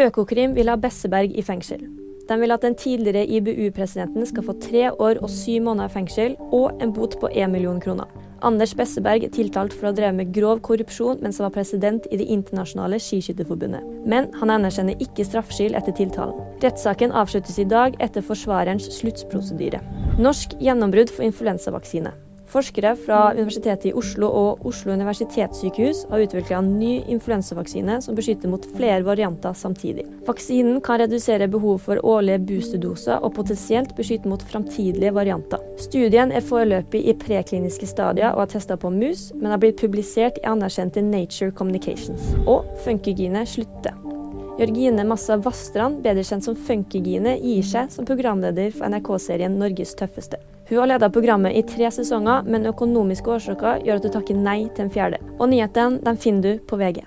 Økokrim vil ha Besseberg i fengsel. De vil at den tidligere IBU-presidenten skal få tre år og syv måneder fengsel og en bot på én million kroner. Anders Besseberg er tiltalt for å ha drevet med grov korrupsjon mens han var president i Det internasjonale skiskytterforbundet. Men han anerkjenner ikke straffskyld etter tiltalen. Rettssaken avsluttes i dag etter forsvarerens sluttprosedyre. Norsk gjennombrudd for influensavaksine. Forskere fra Universitetet i Oslo og Oslo universitetssykehus har utvikla en ny influensavaksine som beskytter mot flere varianter samtidig. Vaksinen kan redusere behov for årlige boosterdoser og potensielt beskytte mot framtidige varianter. Studien er foreløpig i prekliniske stadier og har testa på mus, men har blitt publisert i anerkjente Nature Communications. Og Funkygine slutter. Jørgine Massa Vastrand, bedre kjent som Funkygine, gir seg som programleder for NRK-serien Norges tøffeste. Hun har ledet programmet i tre sesonger, men økonomiske årsaker gjør at hun takker nei til en fjerde. Og nyhetene finner du på VG.